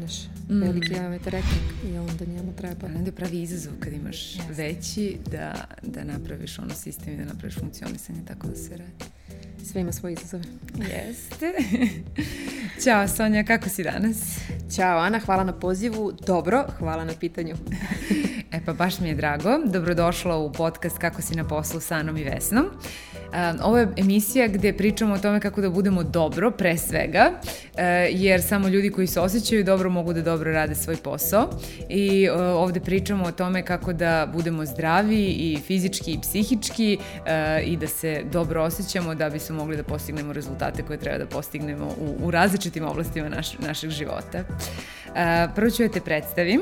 kreneš. Mm. Veliki diametar reknik i onda njemu treba. Ali onda je pravi izazov kad imaš yes. veći da, da napraviš ono sistem i da napraviš funkcionisanje tako da se radi. Sve ima svoje izazove. Jeste. Ćao Sonja, kako si danas? Ćao Ana, hvala na pozivu. Dobro, hvala na pitanju. e pa baš mi je drago. Dobrodošla u podcast Kako si na poslu sa Anom i Vesnom. Ovo je emisija gde pričamo o tome kako da budemo dobro, pre svega, e, jer samo ljudi koji se osjećaju dobro mogu da dobro rade svoj posao i e, ovde pričamo o tome kako da budemo zdravi i fizički i psihički e, i da se dobro osjećamo da bismo mogli da postignemo rezultate koje treba da postignemo u, u različitim oblastima naš, našeg života. Prvo ću ja te predstavim,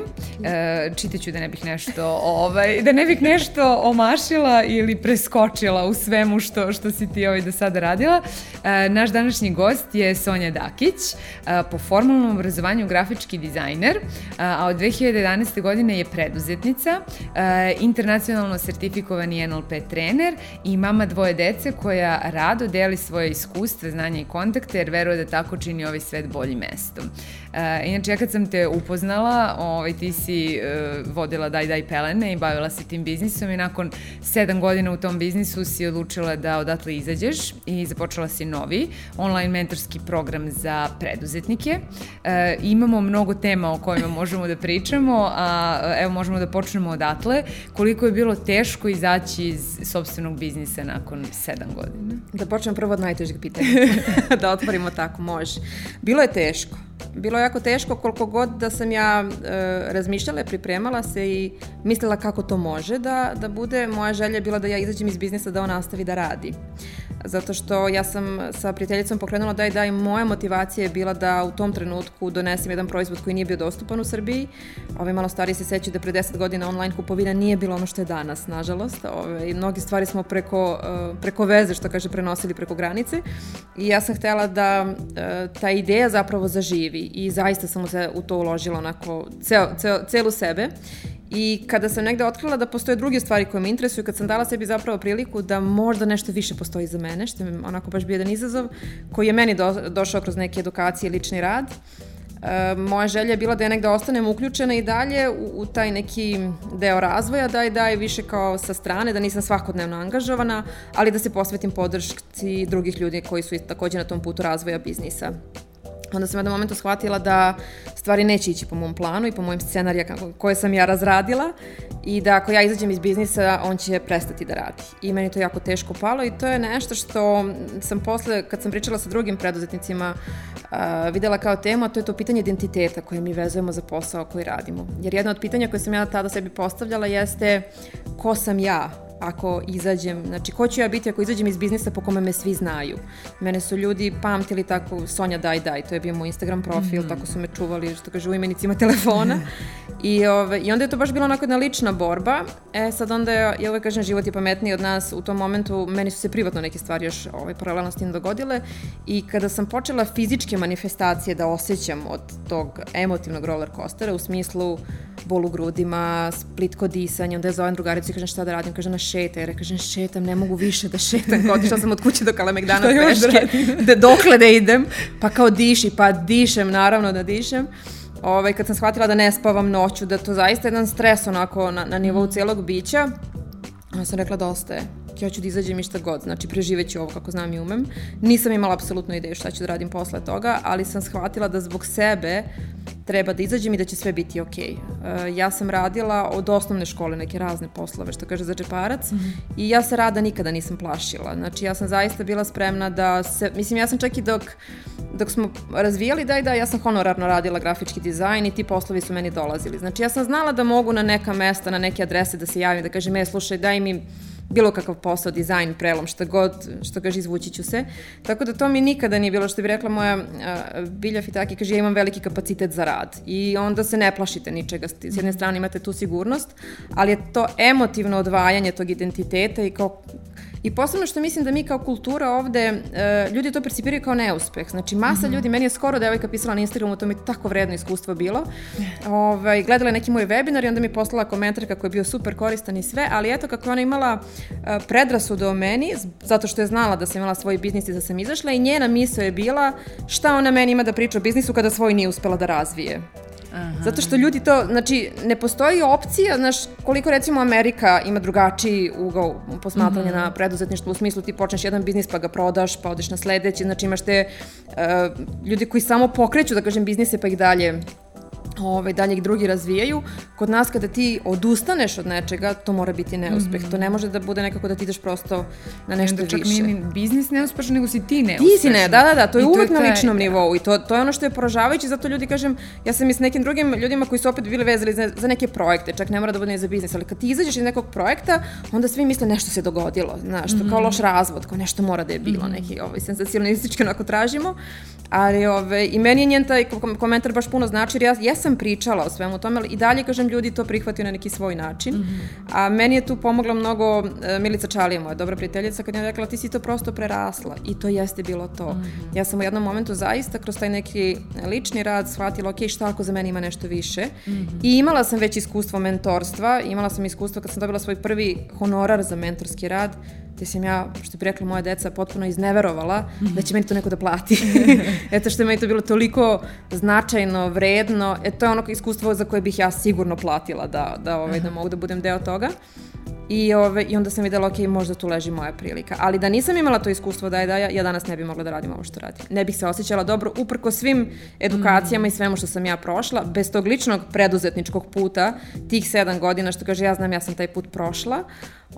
čitaću da ne bih nešto ovaj, da ne bih nešto omašila ili preskočila u svemu što što, što si ti ovaj do sada radila. E, naš današnji gost je Sonja Dakić, e, po formalnom obrazovanju grafički dizajner, e, a od 2011. godine je preduzetnica, internacionalno sertifikovani NLP trener i mama dvoje dece koja rado deli svoje iskustva, znanje i kontakte jer veruje da tako čini ovaj svet boljim mestom. Inače, ja kad sam te upoznala, ovaj, ti si vodila Daj Daj Pelene i bavila se tim biznisom i nakon sedam godina u tom biznisu si odlučila da odatle izađeš i započela si novi online mentorski program za preduzetnike. E, imamo mnogo tema o kojima možemo da pričamo, a evo možemo da počnemo odatle. Koliko je bilo teško izaći iz sobstvenog biznisa nakon sedam godina? Da počnemo prvo od najtežeg pitanja. da otvorimo tako, može. Bilo je teško bilo je jako teško koliko god da sam ja e, razmišljala, pripremala se i mislila kako to može da, da bude. Moja želja je bila da ja izađem iz biznisa da on nastavi da radi zato što ja sam sa prijateljicom pokrenula Daj Daj, moja motivacija je bila da u tom trenutku donesem jedan proizvod koji nije bio dostupan u Srbiji. Ove malo stariji se sećaju da pre 10 godina online kupovina nije bilo ono što je danas, nažalost. Ove, mnogi stvari smo preko, e, preko veze, što kaže, prenosili preko granice. I ja sam htela da e, ta ideja zapravo zaživi i zaista sam se u to uložila onako ceo, ceo, celu sebe. I kada sam negde otkrila da postoje druge stvari koje me interesuju, kad sam dala sebi zapravo priliku da možda nešto više postoji za mene, što je onako baš bio jedan izazov, koji je meni do, došao kroz neke edukacije i lični rad, E, moja želja je bila da ja negde ostanem uključena i dalje u, u taj neki deo razvoja, da je da je više kao sa strane, da nisam svakodnevno angažovana, ali da se posvetim podršci drugih ljudi koji su takođe na tom putu razvoja biznisa onda sam jednom momentu shvatila da stvari neće ići po mom planu i po mojim scenarija koje sam ja razradila i da ako ja izađem iz biznisa, on će prestati da radi. I meni to jako teško palo i to je nešto što sam posle, kad sam pričala sa drugim preduzetnicima, uh, videla kao temu, a to je to pitanje identiteta koje mi vezujemo za posao koji radimo. Jer jedno od pitanja koje sam ja tada sebi postavljala jeste ko sam ja ako izađem, znači ko ću ja biti ako izađem iz biznisa po kome me svi znaju. Mene su ljudi pamtili tako Sonja daj daj, to je bio moj Instagram profil, mm -hmm. tako su me čuvali, što kaže u imenicima telefona. I, ove, I onda je to baš bila onako jedna lična borba. E sad onda je, ja uvek kažem, život je pametniji od nas. U tom momentu meni su se privatno neke stvari još ovaj, paralelno s tim dogodile. I kada sam počela fizičke manifestacije da osjećam od tog emotivnog roller coastera u smislu bol u grudima, splitko disanje, onda je zovem drugaricu i kažem šta da radim, kaže na šeta, jer ja kažem šetam, ne mogu više da šetam, otišla sam od kuće do Kalemegdana peške, da dokle da idem, pa kao diši, pa dišem, naravno da dišem. Ovaj, kad sam shvatila da ne spavam noću, da to zaista jedan stres onako na, na nivou celog bića, onda sam rekla dosta je ja ću da izađem i šta god, znači preživeću ovo kako znam i umem. Nisam imala apsolutno ideju šta ću da radim posle toga, ali sam shvatila da zbog sebe treba da izađem i da će sve biti okej. Okay. Uh, ja sam radila od osnovne škole neke razne poslove, što kaže za džeparac, mm -hmm. i ja se rada nikada nisam plašila. Znači, ja sam zaista bila spremna da se, mislim, ja sam čak i dok, dok smo razvijali Daj Da, ja sam honorarno radila grafički dizajn i ti poslovi su meni dolazili. Znači, ja sam znala da mogu na neka mesta, na neke adrese da se javim, da kažem, e, slušaj, daj mi bilo kakav posao, dizajn, prelom, šta god, što kaže, izvući ću se. Tako da to mi nikada nije bilo, što bi rekla moja uh, Bilja Fitaki, kaže, ja imam veliki kapacitet za rad. I onda se ne plašite ničega. S jedne strane imate tu sigurnost, ali je to emotivno odvajanje tog identiteta i kao I posebno što mislim da mi kao kultura ovde, uh, ljudi to percipiraju kao neuspeh. Znači, masa mm -hmm. ljudi, meni je skoro devojka pisala na Instagramu, to mi je tako vredno iskustvo bilo. Ovaj, gledala je neki moj webinar i onda mi poslala komentar kako je bio super koristan i sve, ali eto kako ona imala uh, predrasudu o meni, zato što je znala da sam imala svoj biznis i da sam izašla i njena misao je bila šta ona meni ima da priča o biznisu kada svoj nije uspela da razvije. Aha. Zato što ljudi to, znači, ne postoji opcija, znaš, koliko recimo Amerika ima drugačiji ugao posmatranja mm -hmm. na preduzetništvo, u smislu ti počneš jedan biznis pa ga prodaš, pa odeš na sledeći, znači imaš te uh, ljudi koji samo pokreću, da kažem, biznise pa ih dalje ovaj, dalje ih drugi razvijaju. Kod nas kada ti odustaneš od nečega, to mora biti neuspeh. Mm -hmm. To ne može da bude nekako da ti ideš prosto na nešto više. Čak nije ni biznis neuspešan, nego si ti neuspešan. Ti si ne, da, da, da, to je I uvek to je na ličnom taj... nivou i to, to je ono što je poražavajuće, zato ljudi kažem, ja sam i s nekim drugim ljudima koji su opet bili vezali za, za neke projekte, čak ne mora da bude ni za biznis, ali kad ti izađeš iz nekog projekta, onda svi misle nešto se dogodilo, znaš, to kao mhm. loš razvod, kao nešto mora da je bilo, mm -hmm. neki ovaj, sensacionalistički onako tražimo, ali ove, i meni je njen taj komentar baš puno znači, jer ja, ja sam pričala o svemu tome, ali i dalje, kažem, ljudi to prihvatio na neki svoj način. Mm -hmm. A meni je tu pomogla mnogo e, Milica Čalija, moja dobra prijateljica, kad je rekla ti si to prosto prerasla i to jeste bilo to. Mm -hmm. Ja sam u jednom momentu zaista kroz taj neki lični rad shvatila, ok, šta ako za mene ima nešto više. Mm -hmm. I imala sam već iskustvo mentorstva, imala sam iskustvo kad sam dobila svoj prvi honorar za mentorski rad, te sam ja, što bi rekla moja deca, potpuno izneverovala mm -hmm. da će meni to neko da plati. Eto što je meni to bilo toliko značajno, vredno, e to je ono iskustvo za koje bih ja sigurno platila da, da, ovaj, da mogu da budem deo toga. I, ove, I onda sam videla, ok, možda tu leži moja prilika. Ali da nisam imala to iskustvo da je da ja, ja danas ne bih mogla da radim ovo što radim. Ne bih se osjećala dobro, uprko svim edukacijama mm. i svemu što sam ja prošla, bez tog ličnog preduzetničkog puta, tih sedam godina, što kaže, ja znam, ja sam taj put prošla,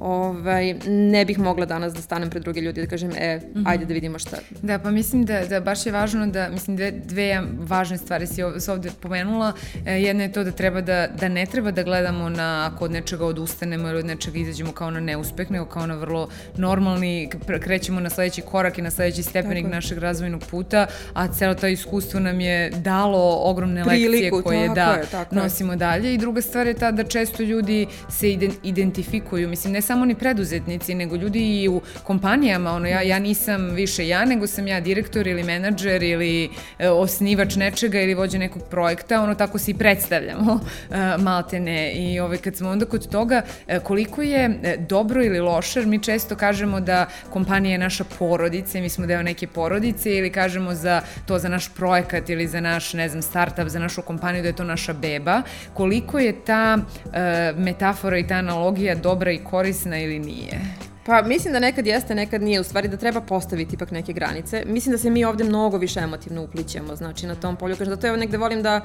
ovaj, ne bih mogla danas da stanem pred druge ljudi i da kažem, e, mm -hmm. ajde da vidimo šta. Da, pa mislim da, da baš je važno da, mislim, dve, dve važne stvari si ovde pomenula. E, jedna je to da treba da, da ne treba da gledamo na ako od nečega odustanemo ili od nečega izađemo kao na neuspeh, nego kao na vrlo normalni, krećemo na sledeći korak i na sledeći stepenik tako našeg razvojnog puta, a celo to iskustvo nam je dalo ogromne Priliku, lekcije koje da je, nosimo je. dalje. I druga stvar je ta da često ljudi se identifikuju, mislim, ne samo ni preduzetnici, nego ljudi i u kompanijama, ono, ja, ja nisam više ja, nego sam ja direktor ili menadžer ili e, osnivač nečega ili vođa nekog projekta, ono, tako se i predstavljamo, e, maltene. I ove, kad smo onda kod toga, e, koliko je e, dobro ili loše, mi često kažemo da kompanija je naša porodica mi smo deo neke porodice ili kažemo za to za naš projekat ili za naš, ne znam, startup, za našu kompaniju da je to naša beba, koliko je ta e, metafora i ta analogija dobra i korisna korisna ili nije? Pa mislim da nekad jeste, nekad nije. U stvari da treba postaviti ipak neke granice. Mislim da se mi ovde mnogo više emotivno uplićemo, znači na tom polju. Kažem, zato ja negde volim da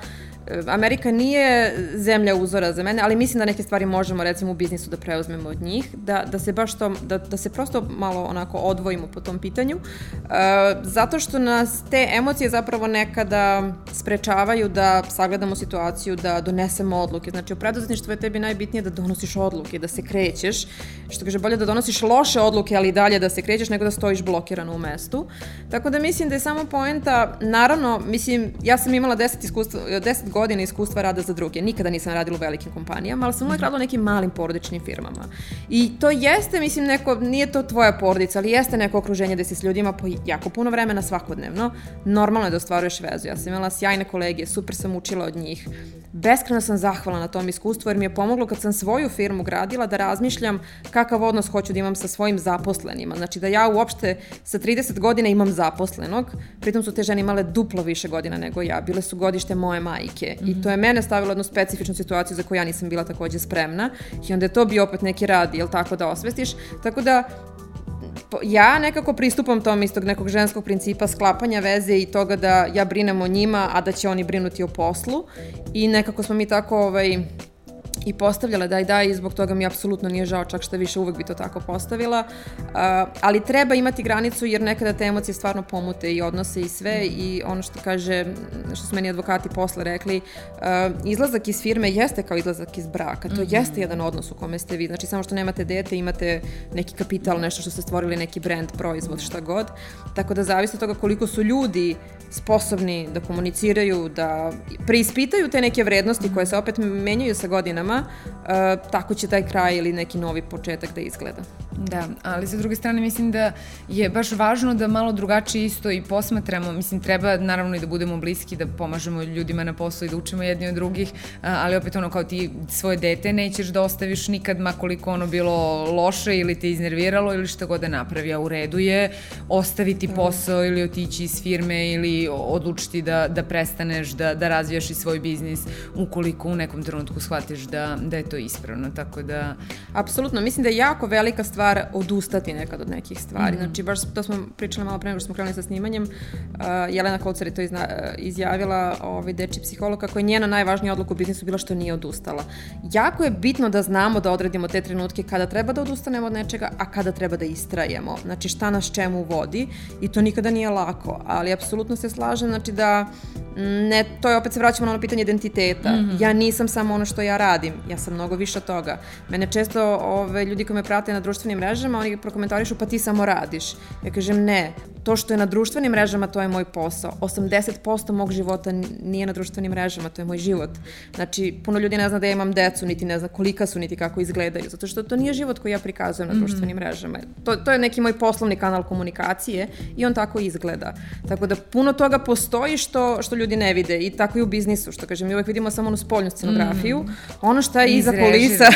e, Amerika nije zemlja uzora za mene, ali mislim da neke stvari možemo recimo u biznisu da preuzmemo od njih, da, da se baš to, da, da se prosto malo onako odvojimo po tom pitanju. Uh, zato što nas te emocije zapravo nekada sprečavaju da sagledamo situaciju, da donesemo odluke. Znači u preduzetništvu je tebi najbitnije da donosiš odluke, da se krećeš, što kaže bolje da donosiš loše odluke, ali dalje da se krećeš, nego da stojiš blokirano u mestu. Tako da mislim da je samo poenta, naravno, mislim, ja sam imala 10, iskustva, 10 godina iskustva rada za druge. Nikada nisam radila u velikim kompanijama, ali sam uvek radila u nekim malim porodičnim firmama. I to jeste, mislim, neko, nije to tvoja porodica, ali jeste neko okruženje gde si s ljudima po jako puno vremena svakodnevno. Normalno je da ostvaruješ vezu. Ja sam imala sjajne kolege, super sam učila od njih. Beskreno sam zahvala na tom iskustvu jer mi je pomoglo kad sam svoju firmu gradila da razmišljam kakav odnos hoću da imam sa svojim zaposlenima. Znači da ja uopšte sa 30 godina imam zaposlenog, pritom su te žene imale duplo više godina nego ja. Bile su godište moje majke mm -hmm. i to je mene stavilo jednu specifičnu situaciju za koju ja nisam bila takođe spremna i onda je to bio opet neki rad, jel tako da osvestiš. Tako da ja nekako pristupam tom istog nekog ženskog principa sklapanja veze i toga da ja brinem o njima, a da će oni brinuti o poslu. I nekako smo mi tako ovaj, i postavljala da i da i zbog toga mi apsolutno nije žao, čak što više uvek bi to tako postavila. Uh, ali treba imati granicu jer nekada te emocije stvarno pomute i odnose i sve i ono što kaže, što su meni advokati posle rekli, uh, izlazak iz firme jeste kao izlazak iz braka. To mm -hmm. jeste jedan odnos u kome ste vi. Znači samo što nemate dete, imate neki kapital, nešto što ste stvorili, neki brand, proizvod, šta god. Tako da zavisi od toga koliko su ljudi sposobni da komuniciraju, da preispitaju te neke vrednosti koje se opet menjaju sa godinama ljudima, uh, tako će taj kraj ili neki novi početak da izgleda. Da, ali sa druge strane mislim da je baš važno da malo drugačije isto i posmatramo, mislim treba naravno i da budemo bliski, da pomažemo ljudima na poslu i da učimo jedni od drugih, ali opet ono kao ti svoje dete nećeš da ostaviš nikad makoliko ono bilo loše ili te iznerviralo ili šta god da napravi, a u redu je ostaviti mhm. posao ili otići iz firme ili odlučiti da, da prestaneš da, da razvijaš i svoj biznis ukoliko u nekom trenutku shvatiš da, da je to ispravno, tako da... Apsolutno, mislim da je jako velika stvar odustati nekad od nekih stvari. Mm. Znači, baš to smo pričali malo pre nego što smo krenuli sa snimanjem. Uh, Jelena Kolcar je to izna, izjavila, ovaj, deči psiholog, kako je njena najvažnija odluka u biznisu bila što nije odustala. Jako je bitno da znamo da odredimo te trenutke kada treba da odustanemo od nečega, a kada treba da istrajemo. Znači, šta nas čemu vodi i to nikada nije lako, ali apsolutno se slažem, znači da ne, to je opet se vraćamo na ono pitanje identiteta. Mm -hmm. Ja nisam samo ono što ja radim, ja sam mnogo više od toga. Mene često ove, ljudi koji me prate na društvenim mrežama, oni prokomentarišu pa ti samo radiš. Ja kažem ne, to što je na društvenim mrežama, to je moj posao. 80% mog života nije na društvenim mrežama, to je moj život. Znači, puno ljudi ne zna da ja imam decu, niti ne zna kolika su, niti kako izgledaju, zato što to nije život koji ja prikazujem na mhm. društvenim mm -hmm. mrežama. To, to je neki moj poslovni kanal komunikacije i on tako izgleda. Tako da puno toga postoji što, što ljudi ne vide i tako i u biznisu, što kažem, mi uvek vidimo samo onu spoljnu scenografiju. Mm -hmm. Ono šta je iza kulisa,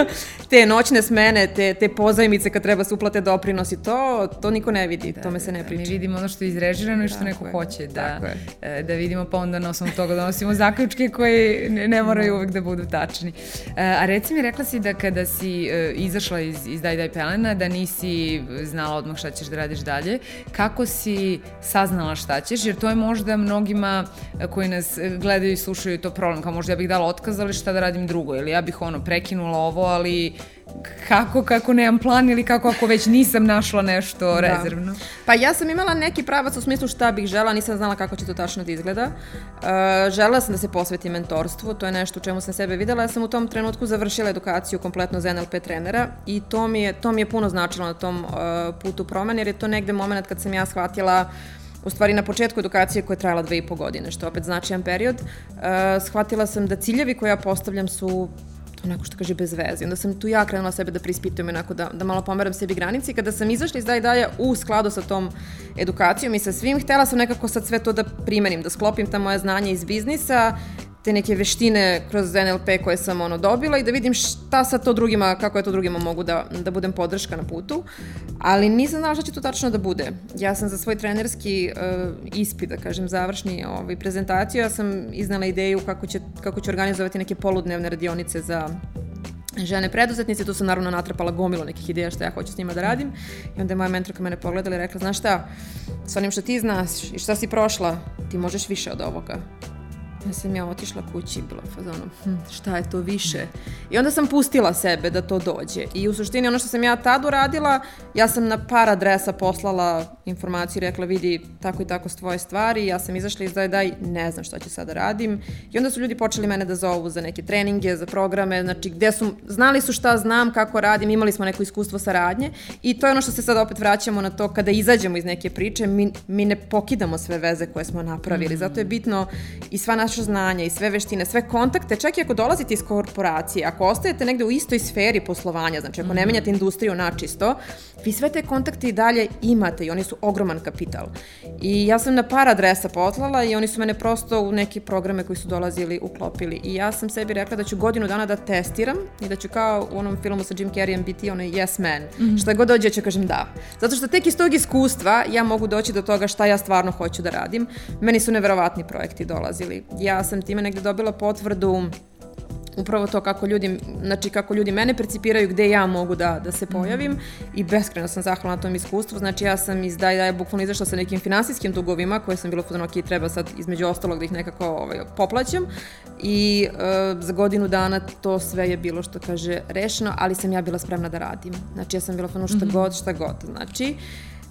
te noćne smene, te, te pozajmice kad treba se uplate doprinosi, to, to niko ne vidi, da, tome se ne Mi vidimo ono što je izrežirano i što tako neko je. hoće da, e, da vidimo, pa onda na osnovu toga donosimo zaključke koji ne, ne moraju da. uvek da budu tačni. E, a reci mi, rekla si da kada si e, izašla iz, iz Daj Daj Pelena, da nisi znala odmah šta ćeš da radiš dalje. Kako si saznala šta ćeš? Jer to je možda mnogima koji nas gledaju i slušaju to problem. Kao možda ja bih dala otkaz, ali šta da radim drugo? Ili ja bih ono prekinula ovo, ali kako, kako nemam plan ili kako ako već nisam našla nešto da. rezervno? Pa ja sam imala neki pravac u smislu šta bih žela, nisam znala kako će to tačno da izgleda. Uh, žela sam da se posvetim mentorstvu, to je nešto u čemu sam sebe videla. Ja sam u tom trenutku završila edukaciju kompletno za NLP trenera i to mi je, to mi je puno značilo na tom uh, putu promene, jer je to negde moment kad sam ja shvatila u stvari na početku edukacije koja je trajala dve i po godine, što je opet značajan period, uh, shvatila sam da ciljevi koje ja postavljam su onako što kaže bez veze. Onda sam tu ja krenula sebe da prispitujem onako da, da malo pomeram sebi granice i kada sam izašla iz Daj Daja u skladu sa tom edukacijom i sa svim, htela sam nekako sad sve to da primenim, da sklopim ta moja znanja iz biznisa te neke veštine kroz NLP koje sam ono dobila i da vidim šta sa to drugima, kako je to drugima mogu da, da budem podrška na putu. Ali nisam znala šta će to tačno da bude. Ja sam za svoj trenerski uh, ispit, da kažem, završni ovaj, prezentaciju, ja sam iznala ideju kako će, kako će organizovati neke poludnevne radionice za žene preduzetnice, tu sam naravno natrapala gomilo nekih ideja šta ja hoću s njima da radim i onda je moja mentorka mene pogledala i rekla, znaš šta, s onim što ti znaš i šta si prošla, ti možeš više od ovoga. Ja sam ja otišla kući i bila fazonom, hm, šta je to više? I onda sam pustila sebe da to dođe. I u suštini ono što sam ja tad uradila, ja sam na par adresa poslala informaciju i rekla vidi tako i tako s tvoje stvari. Ja sam izašla iz daj daj, ne znam šta ću sada da radim. I onda su ljudi počeli mene da zovu za neke treninge, za programe, znači gde su, znali su šta znam, kako radim, imali smo neko iskustvo saradnje. I to je ono što se sad opet vraćamo na to kada izađemo iz neke priče, mi, mi ne pokidamo sve veze koje smo napravili. Mm. Zato je bitno i sva naša znanja i sve veštine, sve kontakte, čak i ako dolazite iz korporacije, ako ostajete negde u istoj sferi poslovanja, znači ako ne mhm. menjate industriju načisto, vi sve te kontakte i dalje imate i oni su ogroman kapital. I ja sam na par adresa poslala i oni su mene prosto u neke programe koji su dolazili uklopili. I ja sam sebi rekla da ću godinu dana da testiram i da ću kao u onom filmu sa Jim Carreyem biti onaj yes man. Mm -hmm. Šta god dođe ću kažem da. Zato što tek iz tog iskustva ja mogu doći do toga šta ja stvarno hoću da radim. Meni su neverovatni projekti dolazili ja sam time negde dobila potvrdu upravo to kako ljudi, znači kako ljudi mene percipiraju, gde ja mogu da, da se pojavim mm. i beskreno sam zahvalna na tom iskustvu. Znači ja sam iz Daj Daj bukvalno izašla sa nekim finansijskim dugovima koje sam bila u ok, treba sad između ostalog da ih nekako ovaj, poplaćam i uh, za godinu dana to sve je bilo što kaže rešeno, ali sam ja bila spremna da radim. Znači ja sam bila fano šta mm -hmm. god, šta god. Znači,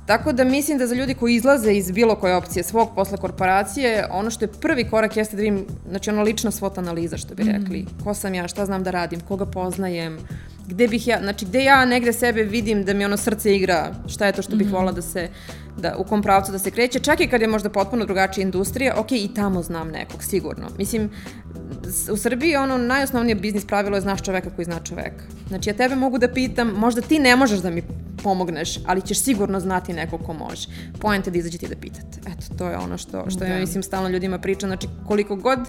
Tako da mislim da za ljudi koji izlaze iz bilo koje opcije svog posla korporacije, ono što je prvi korak jeste da im, znači ono lična svot analiza što bi mhm. rekli. Mm. Ko sam ja, šta znam da radim, koga poznajem, gde bih ja, znači gde ja negde sebe vidim da mi ono srce igra, šta je to što bih mm -hmm. volila da se da, u kom pravcu da se kreće, čak i kad je možda potpuno drugačija industrija, ok, i tamo znam nekog, sigurno. Mislim, u Srbiji ono najosnovnije biznis pravilo je znaš čoveka koji zna čoveka. Znači ja tebe mogu da pitam, možda ti ne možeš da mi pomogneš, ali ćeš sigurno znati neko ko može. Pojente da izađete i da pitate. Eto, to je ono što, što da. ja mislim stalno ljudima pričam. Znači koliko god,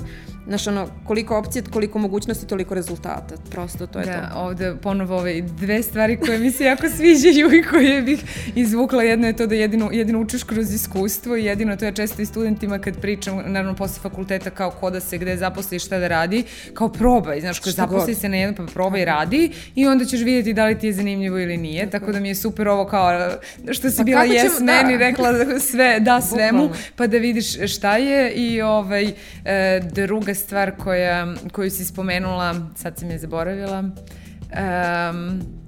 znaš ono, koliko opcije, koliko mogućnosti, toliko rezultata. Prosto to je da, to. Da, ovde ponovo ove dve stvari koje mi se jako sviđaju i koje bih izvukla. Jedno je to da jedino, jedino učiš kroz iskustvo i jedino to je često i studentima kad pričam, naravno posle fakulteta kao ko da se gde zaposli šta da radi, kao probaj, znaš, kad zaposli se na jedno pa probaj radi i onda ćeš vidjeti da li ti je zanimljivo ili nije, tako da mi je super ovo kao što si pa bila jes ćemo, meni da. rekla sve, da svemu, pa da vidiš šta je i ovaj, e, druga stvar koja, koju si spomenula, sad sam je zaboravila, um,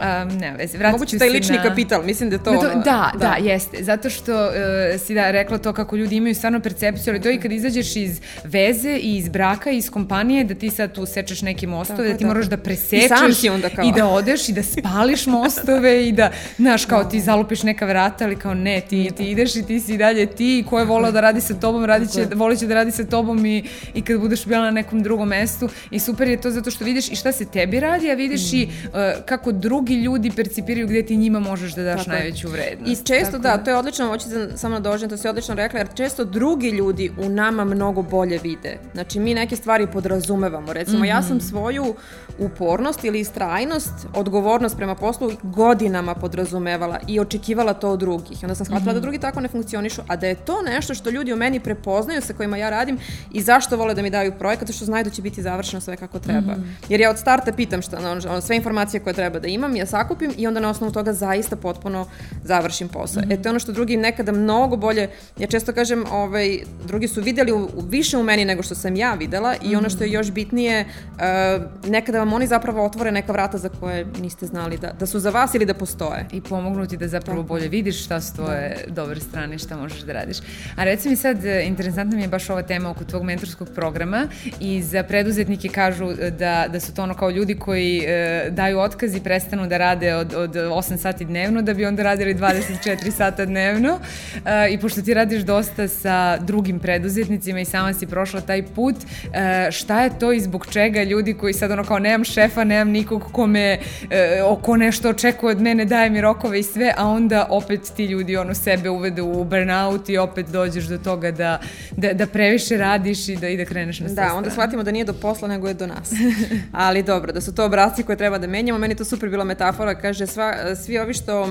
Um, ne veze, vratit Moguće taj lični na... kapital, mislim da to... to ono, da, da, da, jeste. Zato što uh, si da rekla to kako ljudi imaju stvarno percepciju, ali to i kad izađeš iz veze i iz braka i iz kompanije, da ti sad tu sečeš neke mostove, tako, da ti moraš da presečeš I, onda kao... i da odeš i da spališ mostove i da, znaš, kao ti zalupiš neka vrata, ali kao ne, ti, ti ideš i ti si i dalje ti, ko je volao da radi sa tobom, radi će, voli će da radi sa tobom i, i kad budeš bila na nekom drugom mestu i super je to zato što vidiš i šta se tebi radi, a vidiš mm. i uh, kako drugi drugi ljudi percipiraju gde ti njima možeš da daš Tako najveću vrednost. I često, da, da, to je odlično, hoću da samo dođem, to si odlično rekla, jer često drugi ljudi u nama mnogo bolje vide. Znači, mi neke stvari podrazumevamo. Recimo, mm -hmm. ja sam mhm. svoju upornost ili istrajnost, odgovornost prema poslu godinama podrazumevala i očekivala to od drugih. Onda sam shvatila mm -hmm. da mhm. drugi tako ne funkcionišu, a da je to nešto što ljudi u meni prepoznaju sa kojima ja radim i zašto vole da mi daju projekat, što znaju da će biti završeno sve kako treba. Mm -hmm. Jer ja od starta pitam šta, ono, sve informacije koje treba da imam, ja sakupim i onda na osnovu toga zaista potpuno završim posao. Mm -hmm. E to je ono što drugi nekada mnogo bolje, ja često kažem, ovaj, drugi su videli u, više u meni nego što sam ja videla i ono što je još bitnije, uh, nekada vam oni zapravo otvore neka vrata za koje niste znali da, da su za vas ili da postoje. I pomognu ti da zapravo bolje vidiš šta su tvoje da. dobre strane, šta možeš da radiš. A reci mi sad, e, interesantna mi je baš ova tema oko tvog mentorskog programa i za preduzetnike kažu da, da su to ono kao ljudi koji uh, daju otkaz i prestanu da rade od, od 8 sati dnevno, da bi onda radili 24 sata dnevno. Uh, I pošto ti radiš dosta sa drugim preduzetnicima i sama si prošla taj put, uh, šta je to i zbog čega ljudi koji sad ono kao nemam šefa, nemam nikog ko me uh, ko nešto očekuje od mene, daje mi rokove i sve, a onda opet ti ljudi ono sebe uvede u burnout i opet dođeš do toga da, da, da previše radiš i da, i da kreneš na sve Da, onda shvatimo da nije do posla nego je do nas. Ali dobro, da su to obrazci koje treba da menjamo. Meni to super bila metafora kaže, sva, svi ovi što uh,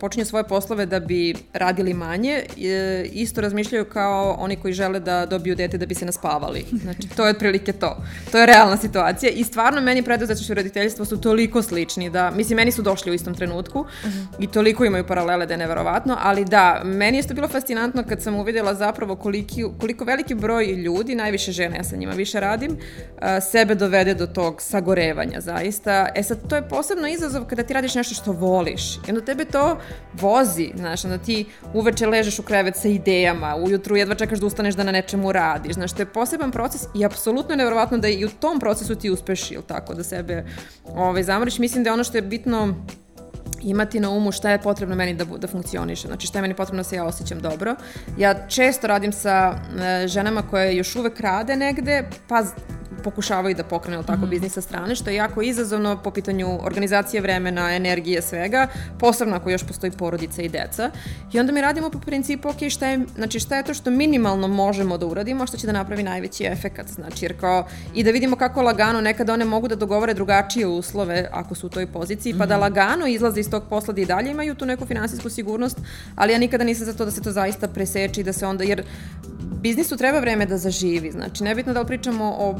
počinju svoje poslove da bi radili manje, e, isto razmišljaju kao oni koji žele da dobiju dete da bi se naspavali. Znači, to je otprilike to. To je realna situacija i stvarno meni preduzetništvo i roditeljstvo su toliko slični da, mislim, meni su došli u istom trenutku uh -huh. i toliko imaju paralele da je neverovatno, ali da, meni je to bilo fascinantno kad sam uvidjela zapravo koliki, koliko veliki broj ljudi, najviše žene, ja sa njima više radim, uh, sebe dovede do tog sagorevanja, zaista. E sad, to je posebno izazov kada ti radiš nešto što voliš. I onda tebe to vozi, znaš, onda ti uveče ležeš u krevet sa idejama, ujutru jedva čekaš da ustaneš da na nečemu radiš. Znaš, to je poseban proces i apsolutno je nevjerovatno da i u tom procesu ti uspeš, ili tako, da sebe ovaj, zamoriš. Mislim da je ono što je bitno imati na umu šta je potrebno meni da, da funkcioniše, znači šta je meni potrebno da se ja osjećam dobro. Ja često radim sa e, ženama koje još uvek rade negde, pa pokušavaju da pokrenu tako mm. biznis sa strane, što je jako izazovno po pitanju organizacije vremena, energije, svega, posebno ako još postoji porodica i deca. I onda mi radimo po principu, ok, šta je, znači šta je to što minimalno možemo da uradimo, što će da napravi najveći efekat, znači jer kao i da vidimo kako lagano nekada one mogu da dogovore drugačije uslove ako su u toj poziciji, pa da mhm. lagano izlaze iz tog posla da i dalje imaju tu neku finansijsku sigurnost, ali ja nikada nisam za to da se to zaista preseči, da se onda, jer biznisu treba vreme da zaživi, znači nebitno da li pričamo o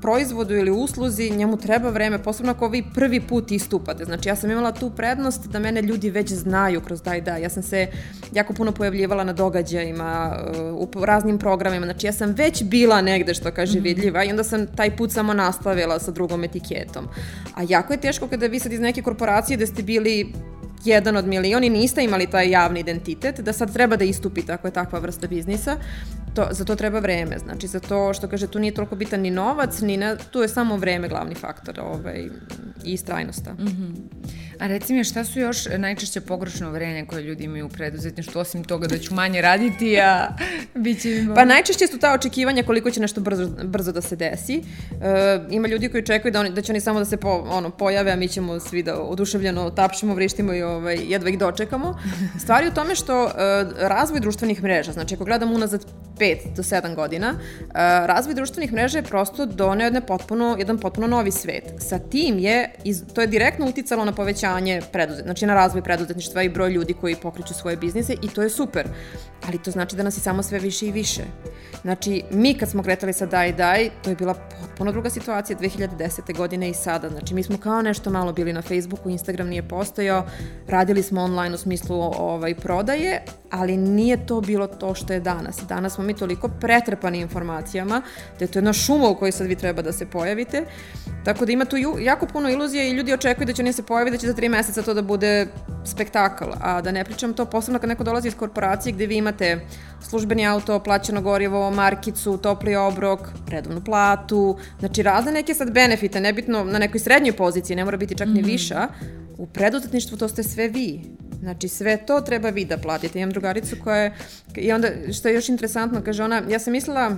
proizvodu ili usluzi, njemu treba vreme, posebno ako vi prvi put istupate. Znači ja sam imala tu prednost da mene ljudi već znaju kroz daj da. Ja sam se jako puno pojavljivala na događajima, u raznim programima, znači ja sam već bila negde što kaže mhm. vidljiva i onda sam taj put samo nastavila sa drugom etiketom. A jako je teško kada vi sad iz neke korporacije da ste bili jedan od milioni, niste imali taj javni identitet, da sad treba da istupite ako je takva vrsta biznisa, to, za to treba vreme. Znači, za to što kaže, tu nije toliko bitan ni novac, ni na, tu je samo vreme glavni faktor ovaj, i istrajnosta. Mm -hmm. A reci mi, šta su još najčešće pogrešne uverenja koje ljudi imaju u preduzetništvu, osim toga da ću manje raditi, a bit će Pa najčešće su ta očekivanja koliko će nešto brzo, brzo da se desi. E, ima ljudi koji čekaju da, oni, da će oni samo da se po, ono, pojave, a mi ćemo svi da oduševljeno tapšemo, vrištimo i ovaj, jedva ih dočekamo. Stvari u tome što e, razvoj društvenih mreža, znači ako gledamo unazad 5 do 7 godina, e, razvoj društvenih mreža je prosto doneo jedne potpuno, jedan potpuno novi svet. Sa tim je, iz, to je direktno uticalo na povećanje preduzet, znači na razvoj preduzetništva i broj ljudi koji pokreću svoje biznise i to je super. Ali to znači da nas je samo sve više i više. Znači, mi kad smo kretali sa Daj Daj, to je bila potpuno druga situacija 2010. godine i sada. Znači, mi smo kao nešto malo bili na Facebooku, Instagram nije postojao, radili smo online u smislu ovaj, prodaje, ali nije to bilo to što je danas. Danas smo mi toliko pretrpani informacijama, da je to jedna šuma u kojoj sad vi treba da se pojavite, tako da ima tu jako puno iluzija i ljudi očekuju da će oni se pojaviti, da će za tri meseca to da bude spektakl, a da ne pričam to posebno kad neko dolazi iz korporacije gde vi imate službeni auto, plaćeno gorivo, markicu, topli obrok, redovnu platu, znači razne neke sad benefite, nebitno na nekoj srednjoj poziciji, ne mora biti čak ni mhm. viša, u preduzetništvu to ste sve vi. Znači sve to treba vi da platite. Imam drugaricu koja je, i onda što je još interesantno, kaže ona, ja sam mislila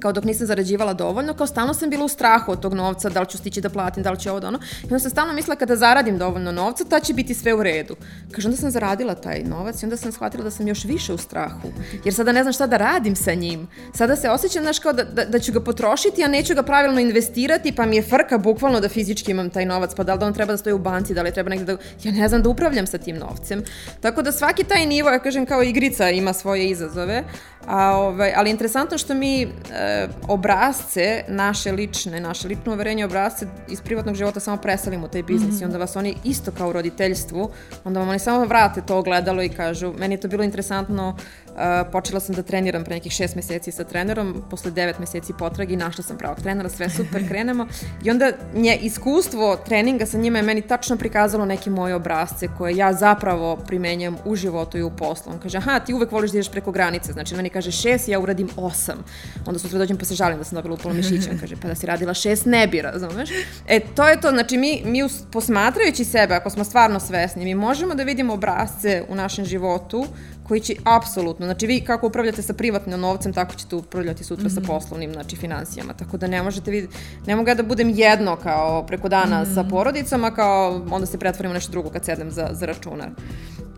kao dok nisam zarađivala dovoljno, kao stalno sam bila u strahu od tog novca, da li ću stići da platim, da li će ovo da ono. I onda sam stalno mislila kada zaradim dovoljno novca, ta će biti sve u redu. Kaže, onda sam zaradila taj novac i onda sam shvatila da sam još više u strahu. Jer sada ne znam šta da radim sa njim. Sada se osjećam, znaš, kao da, da, da ću ga potrošiti, a neću ga pravilno investirati, pa mi je frka bukvalno da fizički imam taj novac, pa da li da on treba da stoji u banci, da li treba negde da... Ja ne znam da upravljam sa tim novcem. Tako da svaki taj nivo, ja kažem, kao igrica ima svoje izazove, a, ovaj, ali interesantno što mi e, obrazce naše lične, naše lično uverenje obrazce iz privatnog života samo preselimo taj biznis mm -hmm. i onda vas oni isto kao u roditeljstvu, onda vam oni samo vrate to ogledalo i kažu, meni je to bilo interesantno Uh, počela sam da treniram pre nekih šest meseci sa trenerom, posle devet meseci potragi našla sam pravog trenera, sve super, krenemo. I onda nje iskustvo treninga sa njima je meni tačno prikazalo neke moje obrazce koje ja zapravo primenjam u životu i u poslu. On kaže, aha, ti uvek voliš da ideš preko granice, znači meni kaže šest, ja uradim osam. Onda sutra dođem pa se žalim da sam dobila upolo mišića. Kaže, pa da si radila šest ne bi, razumeš? E, to je to, znači mi, mi posmatrajući sebe, ako smo stvarno svesni, mi možemo da vidimo obrazce u našem životu koji će apsolutno, znači vi kako upravljate sa privatnim novcem, tako ćete upravljati sutra mm -hmm. sa mhm. poslovnim, znači financijama, tako da ne možete vidjeti, ne mogu ja da budem jedno kao preko dana mm -hmm. sa porodicama, kao onda se pretvorimo nešto drugo kad sedem za, za računar.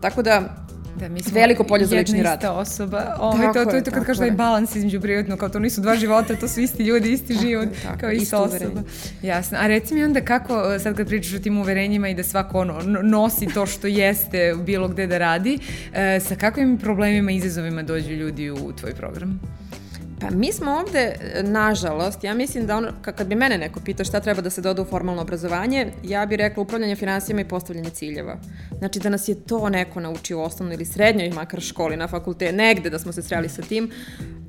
Tako da, Da, mi smo veliko polje za lični rad. Jedna ista osoba. Ovo, tako to, to je to kad kažeš da je balans između privatnog, kao to nisu dva života, to su isti ljudi, isti tako život, tako, kao ista osoba. Uverenje. Jasno. A reci mi onda kako, sad kad pričaš o tim uverenjima i da svako ono, nosi to što jeste bilo gde da radi, e, sa kakvim problemima i izazovima dođu ljudi u tvoj program? Pa mi smo ovde, nažalost, ja mislim da ono, kad bi mene neko pitao šta treba da se doda u formalno obrazovanje, ja bih rekla upravljanje finansijama i postavljanje ciljeva. Znači da nas je to neko naučio u osnovnoj ili srednjoj, makar školi, na fakultetu, negde da smo se sreli sa tim,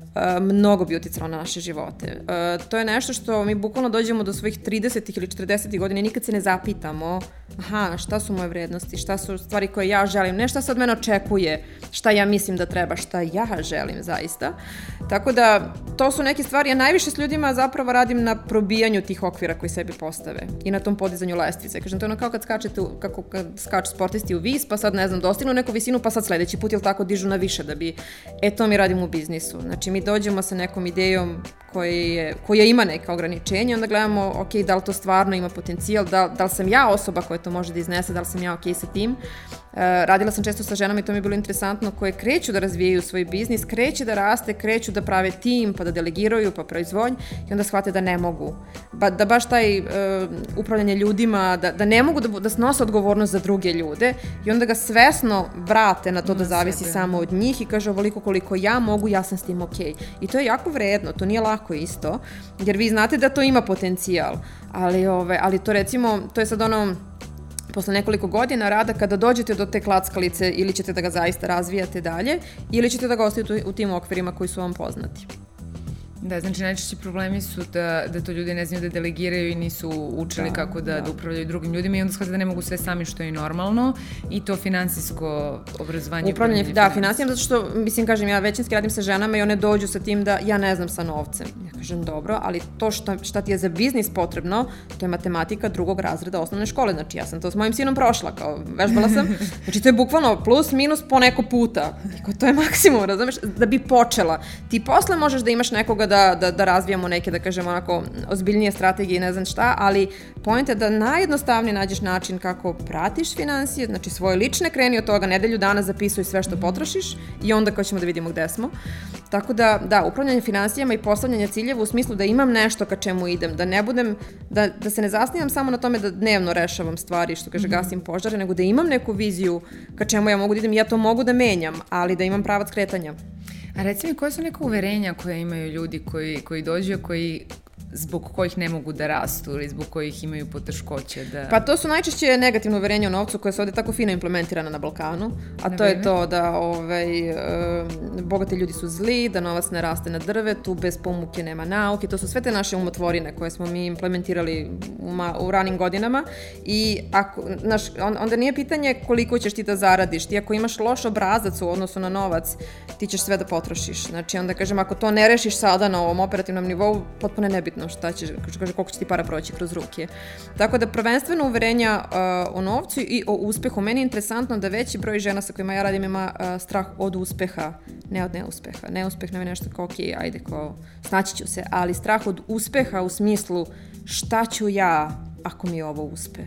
E, mnogo bi uticalo na naše živote. E, to je nešto što mi bukvalno dođemo do svojih 30. ili 40. godina i nikad se ne zapitamo aha, šta su moje vrednosti, šta su stvari koje ja želim, ne šta se od mene očekuje, šta ja mislim da treba, šta ja želim zaista. Tako da, to su neke stvari, ja najviše s ljudima zapravo radim na probijanju tih okvira koji sebi postave i na tom podizanju lestvice. Kažem, to je ono kao kad skačete, kako kad skaču sportisti u vis, pa sad, ne znam, dostignu neku visinu, pa sad sledeći put, ili tako, dižu na više da bi, e, to mi radim u biznisu. Znači, mi dođemo sa nekom idejom koje je, koja ima neka ograničenja, onda gledamo, ok, da li to stvarno ima potencijal, da, da li sam ja osoba koja to može da iznese, da li sam ja ok sa tim. E, radila sam često sa ženama i to mi je bilo interesantno, koje kreću da razvijaju svoj biznis, kreće da raste, kreću da prave tim, pa da delegiraju, pa proizvodnj i onda shvate da ne mogu. Ba, da baš taj uh, upravljanje ljudima, da, da ne mogu da, da snose odgovornost za druge ljude i onda ga svesno vrate na to da zavisi samo od njih i kaže ovoliko koliko ja mogu, ja sam s tim ok. I to je jako vredno, to nije lako isto, jer vi znate da to ima potencijal, ali, ove, ali to recimo, to je sad ono, posle nekoliko godina rada kada dođete do te klackalice ili ćete da ga zaista razvijate dalje ili ćete da ga ostavite u tim okvirima koji su vam poznati. Da, znači najčešći problemi su da, da to ljudi ne znaju da delegiraju i nisu učili da, kako da, da. da upravljaju drugim ljudima i onda shvate da ne mogu sve sami što je normalno i to finansijsko obrazovanje. Upravljanje, da, finansijama, zato što, mislim, kažem, ja većinski radim sa ženama i one dođu sa tim da ja ne znam sa novcem. Ja kažem, dobro, ali to šta, šta ti je za biznis potrebno, to je matematika drugog razreda osnovne škole. Znači, ja sam to s mojim sinom prošla, kao vežbala sam. Znači, to je bukvalno plus, minus po neko puta. I to je maksimum, razumeš, da bi počela. Ti posle možeš da imaš nekoga da, da, da razvijamo neke, da kažemo, onako, ozbiljnije strategije i ne znam šta, ali point je da najjednostavnije nađeš način kako pratiš financije, znači svoje lične kreni od toga, nedelju dana zapisuj sve što potrošiš i onda kao ćemo da vidimo gde smo. Tako da, da, upravljanje financijama i postavljanje ciljeva u smislu da imam nešto ka čemu idem, da ne budem, da, da se ne zasnivam samo na tome da dnevno rešavam stvari, što kaže -hmm. gasim požare, nego da imam neku viziju ka čemu ja mogu da idem, ja to mogu da menjam, ali da imam pravac kretanja. A reci mi, koje su neka uverenja koje imaju ljudi koji, koji dođu, koji zbog kojih ne mogu da rastu ili zbog kojih imaju poteškoće da... Pa to su najčešće negativne uverenja o novcu koje su ovde tako fino implementirana na Balkanu, a na to vreme. je to da ovaj, e, bogati ljudi su zli, da novac ne raste na drvetu, bez pomuke nema nauke, to su sve te naše umotvorine koje smo mi implementirali u, ma, u ranim godinama i ako, naš, on, onda nije pitanje koliko ćeš ti da zaradiš, ti ako imaš loš obrazac u odnosu na novac, ti ćeš sve da potrošiš. Znači onda kažem, ako to ne rešiš sada na ovom operativnom nivou, potpuno je nebitno šta će, kaže, koliko će ti para proći kroz ruke. Tako da prvenstveno uverenja uh, o novcu i o uspehu. Meni je interesantno da veći broj žena sa kojima ja radim ima uh, strah od uspeha, ne od neuspeha. Neuspeh nam je nešto kao, ok, ajde, kao, snaći ću se, ali strah od uspeha u smislu šta ću ja ako mi ovo uspe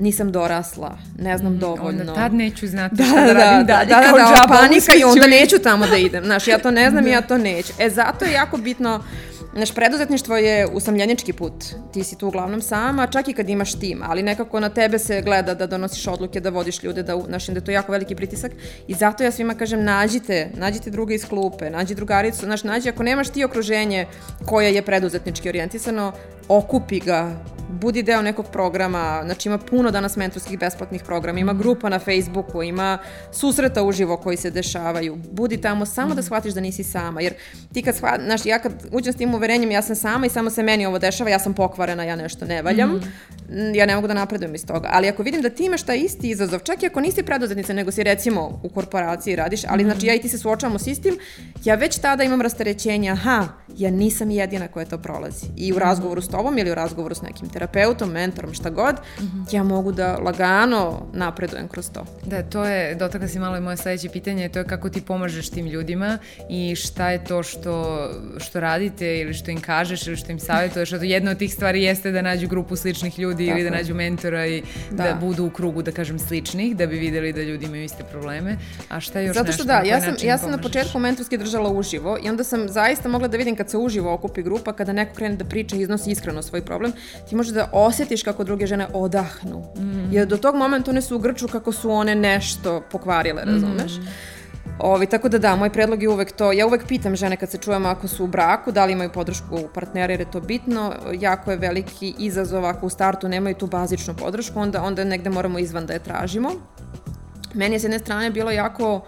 nisam dorasla, ne znam mm, dovoljno. Onda tad neću znati da, šta da, da radim da, dalje, da, da, da, da, panika i onda neću tamo da idem. Znaš, ja to ne znam da. i ja to neću. E, zato je jako bitno Naš preduzetništvo je usamljenički put. Ti si tu uglavnom sama, čak i kad imaš tim, ali nekako na tebe se gleda da donosiš odluke, da vodiš ljude, da, znaš, da je to jako veliki pritisak. I zato ja svima kažem, nađite, nađite druge iz klupe, nađi drugaricu, znaš, nađi, ako nemaš ti okruženje koje je preduzetnički orijentisano, okupi ga, budi deo nekog programa, znači ima puno danas mentorskih besplatnih programa, ima grupa na Facebooku, ima susreta uživo koji se dešavaju, budi tamo samo da shvatiš da nisi sama, jer ti kad shvatiš, znaš, ja kad uđem s tim uverenjem, ja sam sama i samo se meni ovo dešava, ja sam pokvarena, ja nešto ne valjam, mm. ja ne mogu da napredujem iz toga, ali ako vidim da ti imaš taj isti izazov, čak i ako nisi preduzetnica, nego si recimo u korporaciji radiš, ali mm. znači ja i ti se suočavamo s istim, ja već tada imam rasterećenja, aha, ja nisam jedina koja to prolazi. I u razgovoru s tobom ili u razgovoru s nekim terapeutom, mentorom, šta god, mm -hmm. ja mogu da lagano napredujem kroz to. Da, to je, dotakla si malo i moje sledeće pitanje, to je kako ti pomažeš tim ljudima i šta je to što, što radite ili što im kažeš ili što im savjetuješ. Jedna od tih stvari jeste da nađu grupu sličnih ljudi Tako. ili da nađu mentora i da. da budu u krugu, da kažem, sličnih, da bi videli da ljudi imaju iste probleme. A šta je još Zato što nešto? da, ja sam, ja sam na početku mentorski držala uživo i onda sam zaista mogla da vidim kad se uživo okupi grupa, kada neko krene da priča i iznosi iskreno svoj problem, ti možeš da osjetiš kako druge žene odahnu. Mm. Jer do tog momenta one su u grču kako su one nešto pokvarile, razumeš? Mm. Ovi, tako da da, moj predlog je uvek to, ja uvek pitam žene kad se čujemo ako su u braku, da li imaju podršku partnera jer je to bitno, jako je veliki izazov ako u startu nemaju tu bazičnu podršku, onda, onda negde moramo izvan da je tražimo. Meni je s jedne strane bilo jako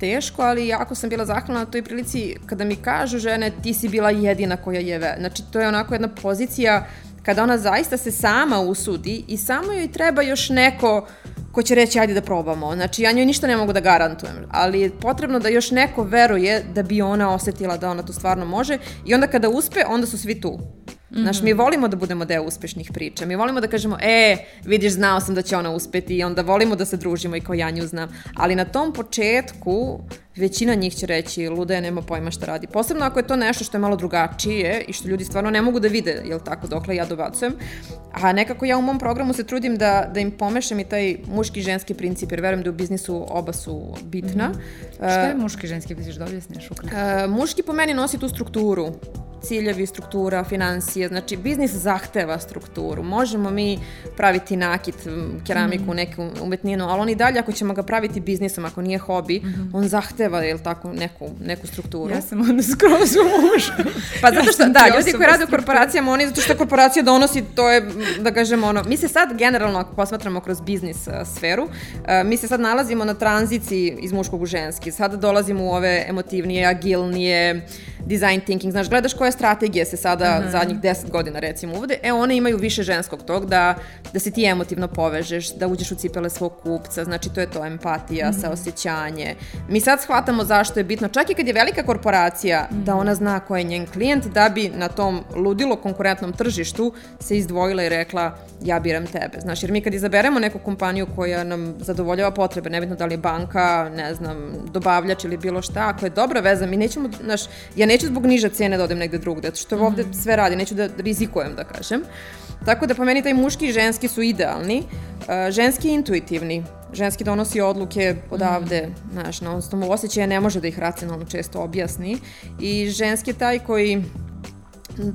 teško, ali jako sam bila zahvalna na toj prilici kada mi kažu žene ti si bila jedina koja je ve. Znači to je onako jedna pozicija kada ona zaista se sama usudi i samo joj treba još neko ko će reći ajde da probamo. Znači ja njoj ništa ne mogu da garantujem, ali je potrebno da još neko veruje da bi ona osetila da ona to stvarno može i onda kada uspe, onda su svi tu. Mm -hmm. Znaš, mi volimo da budemo deo uspešnih priča. Mi volimo da kažemo, e, vidiš, znao sam da će ona uspeti i onda volimo da se družimo i kao ja nju znam. Ali na tom početku većina njih će reći, luda je, nema pojma šta radi. Posebno ako je to nešto što je malo drugačije i što ljudi stvarno ne mogu da vide, jel tako, dokle ja dobacujem. A nekako ja u mom programu se trudim da, da im pomešam i taj muški i ženski princip, jer verujem da u biznisu oba su bitna. Mm -hmm. Šta je muški i ženski, misliš da objasniš ukratko? Uh, muški po meni nosi tu strukturu ciljevi, struktura, financije, znači biznis zahteva strukturu. Možemo mi praviti nakit, keramiku, mm. neku umetninu, ali on i dalje ako ćemo ga praviti biznisom, ako nije hobi, mm -hmm. on zahteva, jel tako, neku, neku strukturu. Ja sam onda skroz u mužu. pa zato što, da, ljudi koji rade u korporacijama, oni zato što korporacija donosi, to je, da kažemo, ono, mi se sad generalno, ako posmatramo kroz biznis uh, sferu, uh, mi se sad nalazimo na tranziciji iz muškog u ženski. Sad dolazimo u ove emotivnije, agilnije, design thinking, znaš, gledaš koje strategije se sada uh -huh. zadnjih deset godina recimo uvode, e one imaju više ženskog tog da, da se ti emotivno povežeš, da uđeš u cipele svog kupca, znači to je to empatija, uh -huh. saosećanje. Mi sad shvatamo zašto je bitno, čak i kad je velika korporacija, uh -huh. da ona zna ko je njen klijent, da bi na tom ludilo konkurentnom tržištu se izdvojila i rekla ja biram tebe. Znaš, jer mi kad izaberemo neku kompaniju koja nam zadovoljava potrebe, nebitno da li je banka, ne znam, dobavljač ili bilo šta, ako je dobra veza, mi nećemo, znaš, ja neću zbog niže cene da odem negde drugde, zato što mm -hmm. ovde sve radi, neću da rizikujem, da kažem. Tako da po meni taj muški i ženski su idealni. Uh, ženski je intuitivni. Ženski donosi odluke odavde, mm. znaš, na osnovu osjećaja ne može da ih racionalno često objasni. I ženski je taj koji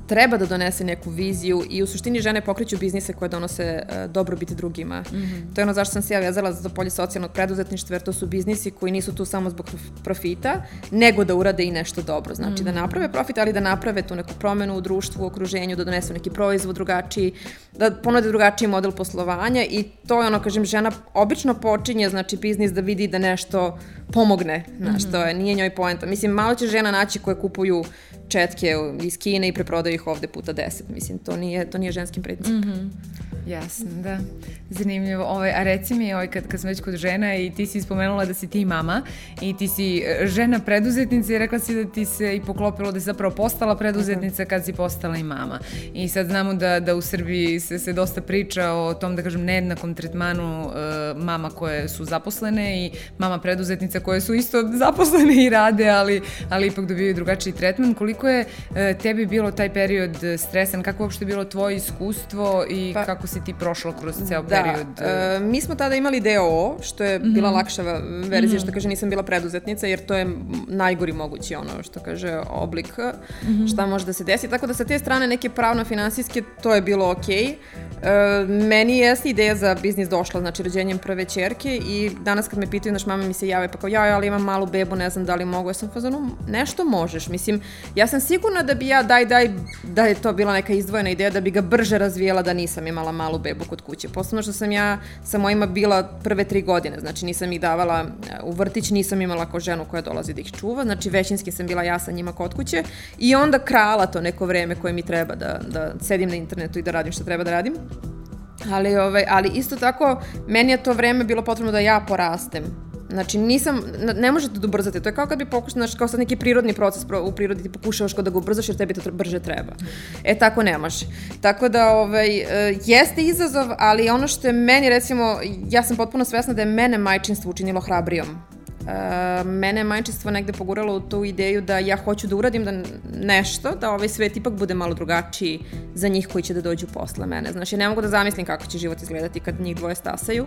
treba da donese neku viziju i u suštini žene pokreću biznise koje donose uh, dobrobit drugima. Mm -hmm. To je ono zašto sam se ja vezala za polje socijalnog preduzetništva, jer to su biznisi koji nisu tu samo zbog profita, nego da urade i nešto dobro. Znači mm -hmm. da mhm. naprave profit, ali da naprave tu neku promenu u društvu, u okruženju, da donesu neki proizvod drugačiji, da ponude drugačiji model poslovanja i to je ono, kažem, žena obično počinje, znači biznis da vidi da nešto pomogne, znaš, mm -hmm. to je, nije njoj poenta. Mislim, malo će žena naći koje kupuju četke iz Kine i preprodaju ih ovde puta deset. Mislim, to nije, to nije ženskim princip. Mm -hmm. Jasno, da. Zanimljivo. Ovaj, a reci mi, ovaj, kad, kad sam već kod žena i ti si spomenula da si ti mama i ti si e, žena preduzetnica i rekla si da ti se i poklopilo da si zapravo postala preduzetnica kad si postala i mama. I sad znamo da, da u Srbiji se, se dosta priča o tom, da kažem, nejednakom tretmanu uh, mama koje su zaposlene i mama preduzetnica koje su isto zaposlene i rade, ali, ali ipak dobijaju drugačiji tretman. Koliko je uh, tebi bilo taj period stresan? Kako uopšte bilo tvoje iskustvo i pa, kako si ti prošla kroz ceo da, period? Da, uh, mi smo tada imali DOO, što je mm -hmm. bila lakša verzija, mm -hmm. što kaže nisam bila preduzetnica, jer to je najgori mogući ono što kaže oblik mm -hmm. šta može da se desi. Tako da sa te strane neke pravno-finansijske to je bilo okej. Okay. Uh, meni jeste ideja za biznis došla, znači rođenjem prve čerke i danas kad me pitaju, naš mama mi se jave pa kao ja, ali imam malu bebu, ne znam da li mogu, ja sam fazonu, nešto možeš, mislim, ja sam sigurna da bi ja daj daj, da je to bila neka izdvojena ideja da bi ga brže razvijela da nisam imala malu bebu kod kuće. Posledno što sam ja sa mojima bila prve tri godine, znači nisam ih davala e, u vrtić, nisam imala kao ženu koja dolazi da ih čuva, znači većinski sam bila ja sa njima kod kuće i onda krala to neko vreme koje mi treba da, da sedim na internetu i da radim što treba da radim. Ali, ovaj, ali isto tako, meni je to vreme bilo potrebno da ja porastem Znači, nisam, ne možete da ubrzate. To je kao kad bi pokušao, znači, kao sad neki prirodni proces u prirodi ti pokušavaš kao da ga ubrzaš jer tebi to brže treba. E, tako ne može. Tako da, ovaj, e, jeste izazov, ali ono što je meni, recimo, ja sam potpuno svesna da je mene majčinstvo učinilo hrabrijom Uh, mene je majčinstvo negde poguralo u tu ideju da ja hoću da uradim da nešto, da ovaj svet ipak bude malo drugačiji za njih koji će da dođu posle mene. Znači, ne mogu da zamislim kako će život izgledati kad njih dvoje stasaju.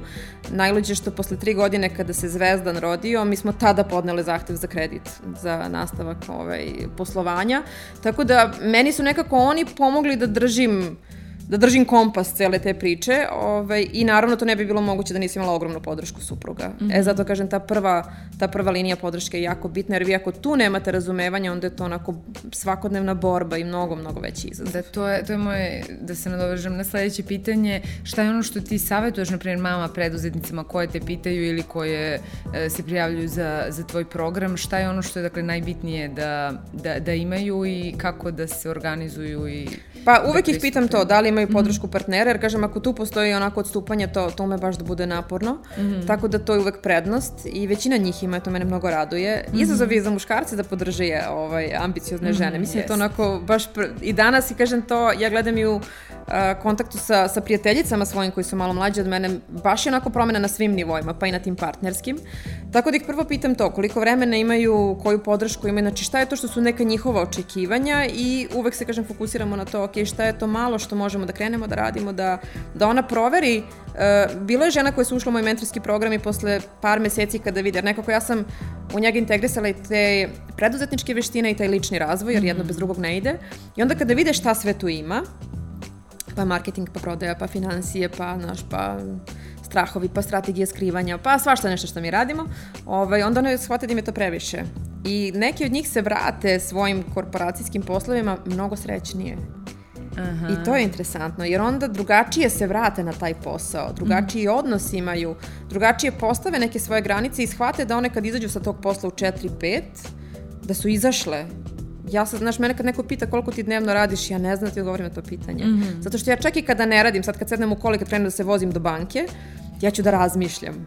Najluđe što posle tri godine kada se Zvezdan rodio, mi smo tada podnele zahtev za kredit za nastavak ovaj, poslovanja. Tako da, meni su nekako oni pomogli da držim uh, da držim kompas cele te priče ovaj, i naravno to ne bi bilo moguće da nisam imala ogromnu podršku supruga. Mm -hmm. E mhm. zato kažem ta prva, ta prva linija podrške je jako bitna jer vi ako tu nemate razumevanja onda je to onako svakodnevna borba i mnogo, mnogo veći izazov. Da, to je, to je moje, da se nadovežem na sledeće pitanje, šta je ono što ti savjetuješ, na primjer, mama preduzetnicama koje te pitaju ili koje e, se prijavljuju za, za tvoj program, šta je ono što je dakle najbitnije da, da, da imaju i kako da se organizuju i Pa uvek da ih pitam to, da li imaju mhm. podršku partnera, jer kažem, ako tu postoji onako odstupanje, to, to me baš da bude naporno. Mm -hmm. Tako da to je uvek prednost i većina njih ima, to mene mnogo raduje. Mm -hmm. Izazov je za muškarce da podrže ovaj, ambiciozne mm -hmm. žene. Mislim, yes. to onako baš, i danas i kažem to, ja gledam i u kontaktu sa, sa prijateljicama svojim koji su malo mlađe od mene, baš je onako promena na svim nivoima, pa i na tim partnerskim. Tako da ih prvo pitam to, koliko vremena imaju, koju podršku imaju, znači šta je to što su neka njihova očekivanja i uvek se, kažem, fokusiramo na to, ok, šta je to malo što možemo da krenemo da radimo, da, da ona proveri. Uh, bilo je žena koja su ušla u moj mentorski program i posle par meseci kada vide, jer nekako ja sam u njega integrisala i te preduzetničke veštine i taj lični razvoj, jer jedno bez drugog ne ide. I onda kada vide šta sve tu ima, pa marketing, pa prodaja, pa financije, pa, naš, pa strahovi, pa strategije skrivanja, pa svašta nešto što mi radimo, ovaj, onda one shvate da im je to previše. I neki od njih se vrate svojim korporacijskim poslovima mnogo srećnije. Aha. I to je interesantno, jer onda drugačije se vrate na taj posao, drugačiji mm. odnos imaju, drugačije postave neke svoje granice i shvate da one kad izađu sa tog posla u 4-5, da su izašle ja sad, znaš, mene kad neko pita koliko ti dnevno radiš, ja ne znam da ti odgovorim na to pitanje. Mm -hmm. Zato što ja čak i kada ne radim, sad kad sednem u koli, kad krenem da se vozim do banke, ja ću da razmišljam.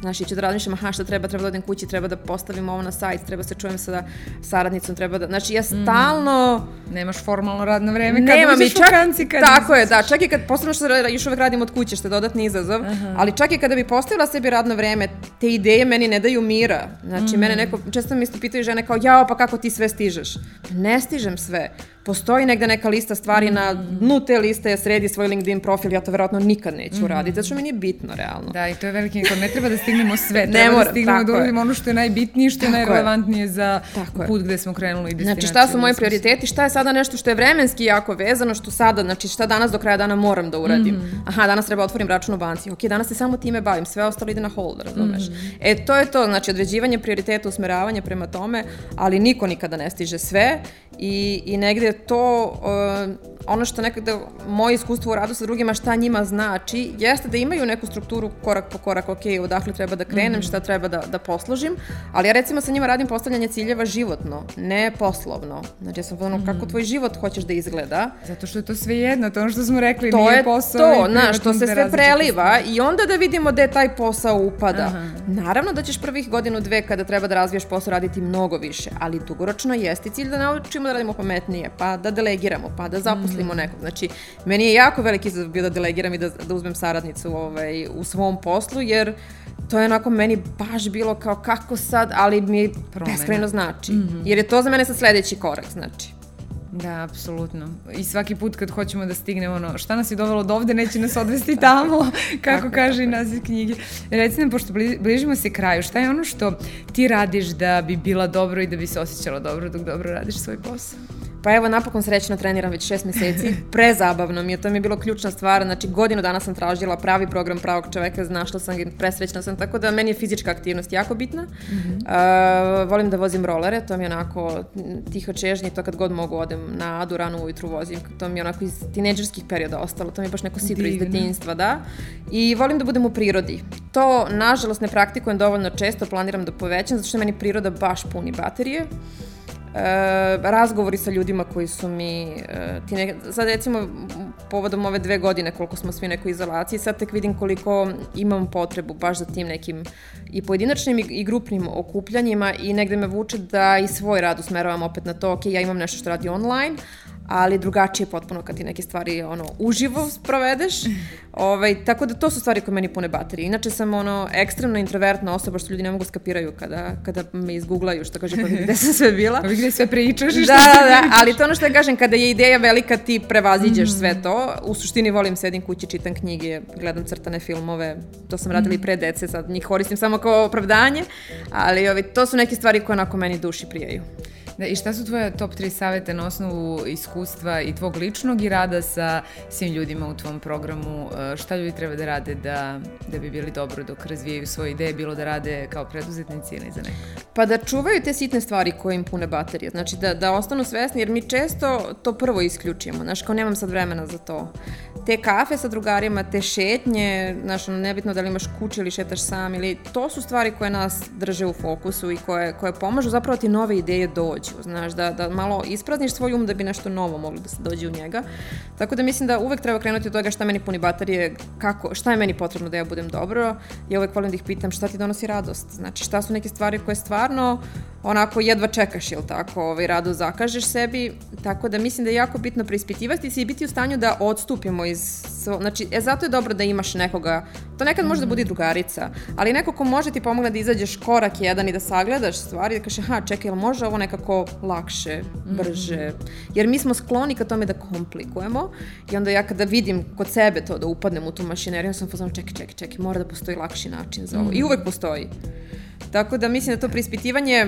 Znaš, ću da razmišljam, aha, šta treba, treba da odem kući, treba da postavim ovo na sajt, treba se čujem sa saradnicom, treba da... Znači, ja mhm. stalno... Mm. Nemaš formalno radno vreme kad Nema mi, čak, kanci, kad Tako je, da, čak i kad, posebno što još uvek radim od kuće, što je dodatni izazov, Aha. ali čak i kada bi postavila sebi radno vreme, te ideje meni ne daju mira. Znači, mm. mene neko, često mi isto pitaju žene kao, jao, pa kako ti sve stižeš? Ne stižem sve postoji negde neka lista stvari mm. na dnu te liste, sredi svoj LinkedIn profil, ja to verovatno nikad neću mm. raditi, zato što mi nije bitno realno. Da, i to je veliki nikad. Ne treba da stignemo sve, treba ne mora, da stignemo da uradimo ono što je najbitnije, što je najrelevantnije je. za tako put gde smo krenuli i destinaciju. Znači šta su moji prioriteti, šta je sada nešto što je vremenski jako vezano, što sada, znači šta danas do kraja dana moram da uradim. Mm. Aha, danas treba otvorim račun u banci, ok, danas se samo time bavim, sve ostalo ide na hold, razumeš. Mm. E, to je to, znači određivanje prioriteta, usmeravanje prema tome, ali niko nikada ne stiže sve i, i negde to uh, ono što nekada moje iskustvo u radu sa drugima šta njima znači, jeste da imaju neku strukturu korak po korak, ok, odakle treba da krenem, mm -hmm. šta treba da, da posložim, ali ja recimo sa njima radim postavljanje ciljeva životno, ne poslovno. Znači ja sam mm -hmm. kako tvoj život hoćeš da izgleda. Zato što je to sve jedno, to ono što smo rekli, to nije posao. To je to, znaš, to se sve preliva i onda da vidimo gde taj posao upada. Aha. Naravno da ćeš prvih godinu, dve kada treba da razviješ posao raditi mnogo više, ali dugoročno jeste cilj da naučimo da radimo pametnije, pa da delegiramo, pa da zaposlimo zaposlimo nekog. Znači, meni je jako veliki izazov bio da delegiram i da, da uzmem saradnicu ovaj, u svom poslu, jer to je onako meni baš bilo kao kako sad, ali mi beskrajno znači. Mm -hmm. Jer je to za mene sad sledeći korak, znači. Da, apsolutno. I svaki put kad hoćemo da stignemo ono, šta nas je dovelo do ovde, neće nas odvesti tamo, kako kaže i naziv knjige. Reci nam, pošto bližimo se kraju, šta je ono što ti radiš da bi bila dobro i da bi se osjećala dobro dok dobro radiš svoj posao? Pa evo, napokon srećno treniram već šest meseci. Prezabavno mi je, to mi je bilo ključna stvar. Znači, godinu dana sam tražila pravi program pravog čoveka, našla sam ga, presrećna sam, tako da meni je fizička aktivnost jako bitna. Mm -hmm. uh, volim da vozim rolere, to mi je onako tiho čežnje, to kad god mogu odem na Adu, rano ujutru vozim. To mi je onako iz tineđerskih perioda ostalo, to mi je baš neko sidro iz detinjstva, da. I volim da budem u prirodi. To, nažalost, ne praktikujem dovoljno često, planiram da povećam, zato što meni priroda baš puni baterije. E, razgovori sa ljudima koji su mi e, ti ne, sad recimo povodom ove dve godine koliko smo svi u nekoj izolaciji sad tek vidim koliko imam potrebu baš za tim nekim i pojedinačnim i, i grupnim okupljanjima i negde me vuče da i svoj rad usmeravam opet na to ok, ja imam nešto što radi online ali drugačije potpuno kad ti neke stvari ono uživo sprovedeš. ovaj, tako da to su stvari koje meni pune baterije. Inače sam ono ekstremno introvertna osoba što ljudi ne mogu skapiraju kada, kada me izgooglaju što kaže pa vidi gde sam sve bila. Pa gde sve pričaš i da, da, da, ali to ono što ja kažem kada je ideja velika ti prevaziđeš mm. sve to. U suštini volim sedim kući, čitam knjige, gledam crtane filmove. To sam radila mm. i pre dece, sad njih koristim samo kao opravdanje, ali ovi, to su neke stvari koje onako meni duši prijaju. Da, I šta su tvoje top 3 savete na osnovu iskustva i tvog ličnog i rada sa svim ljudima u tvom programu? E, šta ljudi treba da rade da, da bi bili dobro dok razvijaju svoje ideje, bilo da rade kao preduzetnici ili za neko? Pa da čuvaju te sitne stvari koje im pune baterije. Znači da, da ostanu svesni, jer mi često to prvo isključimo. Znaš, kao nemam sad vremena za to. Te kafe sa drugarima, te šetnje, znaš, ono, nebitno da li imaš kuću ili šetaš sam, ili to su stvari koje nas drže u fokusu i koje, koje pomažu zapravo ti nove ideje dođu dođu, znaš, da, da malo isprazniš svoj um da bi nešto novo moglo da se dođe u njega. Tako da mislim da uvek treba krenuti od toga šta meni puni baterije, kako, šta je meni potrebno da ja budem dobro. Ja uvek volim da ih pitam šta ti donosi radost. Znači, šta su neke stvari koje stvarno onako jedva čekaš, jel tako, ovaj, rado zakažeš sebi, tako da mislim da je jako bitno preispitivati se i biti u stanju da odstupimo iz, svo, znači, e, zato je dobro da imaš nekoga, to nekad može da bude drugarica, ali neko ko može ti pomogne da izađeš korak jedan i da sagledaš stvari, da kažeš, aha, čekaj, jel može ovo nekako lakše, brže, jer mi smo skloni ka tome da komplikujemo i onda ja kada vidim kod sebe to da upadnem u tu mašineriju, sam fazon, čekaj, čekaj, čekaj, mora da postoji lakši način za ovo. I uvek postoji. Tako da mislim da to preispitivanje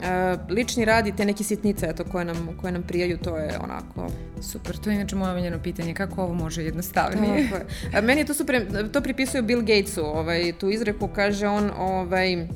uh, lični rad i te neke sitnice eto, koje, nam, koje nam prijaju, to je onako... Super, to je inače moje omiljeno pitanje, kako ovo može jednostavnije? Tako je. A, Meni je to super, to pripisuju Bill Gatesu, ovaj, tu izreku, kaže on, ovaj,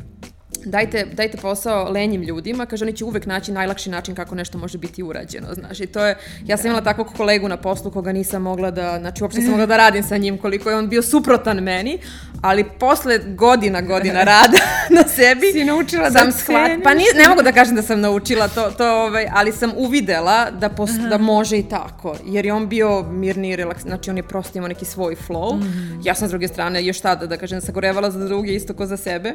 dajte, dajte posao lenjim ljudima, kaže oni će uvek naći najlakši način kako nešto može biti urađeno, znaš, i to je, ja sam imala takvog kolegu na poslu koga nisam mogla da, znači uopšte nisam mogla da radim sa njim koliko je on bio suprotan meni, ali posle godina, godina rada na sebi Si naučila sam da shvat, pa ni, ne mogu da kažem da sam naučila to, to ovaj, ali sam uvidela da, pos, da može i tako, jer je on bio mirni, relaks, znači on je prosto imao neki svoj flow, Mhm. ja sam s druge strane još tada, da kažem, sagorevala za druge isto ko za sebe,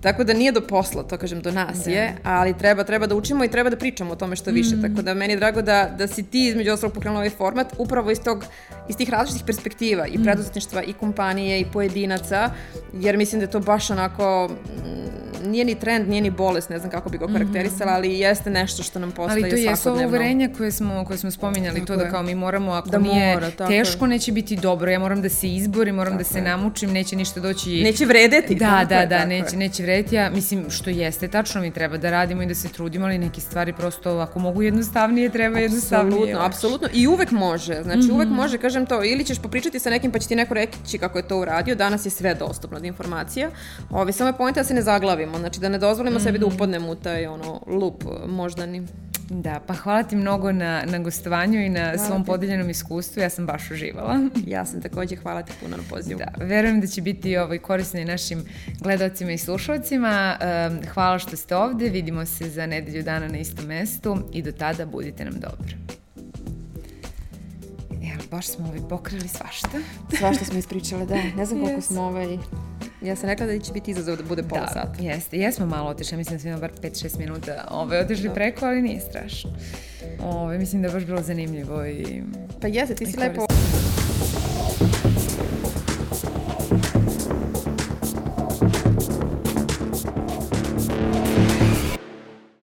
tako da nije do posla, to kažem, do nas Da. je, ali treba, treba da učimo i treba da pričamo o tome što više, Mhm. tako da meni je drago da, da si ti između ostalog pokrenula ovaj format upravo iz tog, iz tih različitih perspektiva i preduzetništva i kompanije i pojedinaca, jer mislim da je to baš onako mm, nije ni trend, nije ni bolest, ne znam kako bi ga karakterisala, ali jeste nešto što nam postaje Mhm. Ali to svakodnevno. jesu uverenja koje smo, koje smo spominjali, Tako to da je. kao mi moramo, ako Da nije mora, tako je. teško, neće biti dobro, ja moram da se izborim, moram da se namučim, neće ništa doći... Neće vredeti. Da, tako da, je, da, tako je. neće, neće vrediti, ja mislim što jeste tačno, mi treba da radimo i da se trudimo, ali neke stvari prosto ako mogu jednostavnije, treba jednostavnije. Apsolutno, apsolutno. I uvek može. Znači, uvek može, kažem to, ili ćeš popričati sa nekim pa će ti neko reći kako je to uradio, danas je sve dostupno od informacija. Ovi, samo je pojenta da se ne zaglavimo, znači da ne dozvolimo sebi da upadnemo u taj ono, lup moždani. Da, pa hvala ti mnogo na, na gostovanju i na svom ti. podeljenom iskustvu, ja sam baš uživala. Ja sam takođe, hvala ti puno na pozivu. Da, verujem da će biti ovaj, korisno i našim gledalcima i slušalcima. Hvala što ste ovde, vidimo se za nedelju dana na istom mestu i do tada budite nam dobri. Evo, baš smo ovaj pokrili svašta. Svašta smo ispričale, da. Ne znam koliko Yes. smo ovaj... Ja sam rekla da će biti izazov da bude pola da, sata. jeste. Jesmo malo otišli, mislim da smo imali bar 5-6 minuta ove, da. otišli da. preko, ali nije strašno. Ove, mislim da je baš bilo zanimljivo i... Pa jeste, ti si lepo... Korist.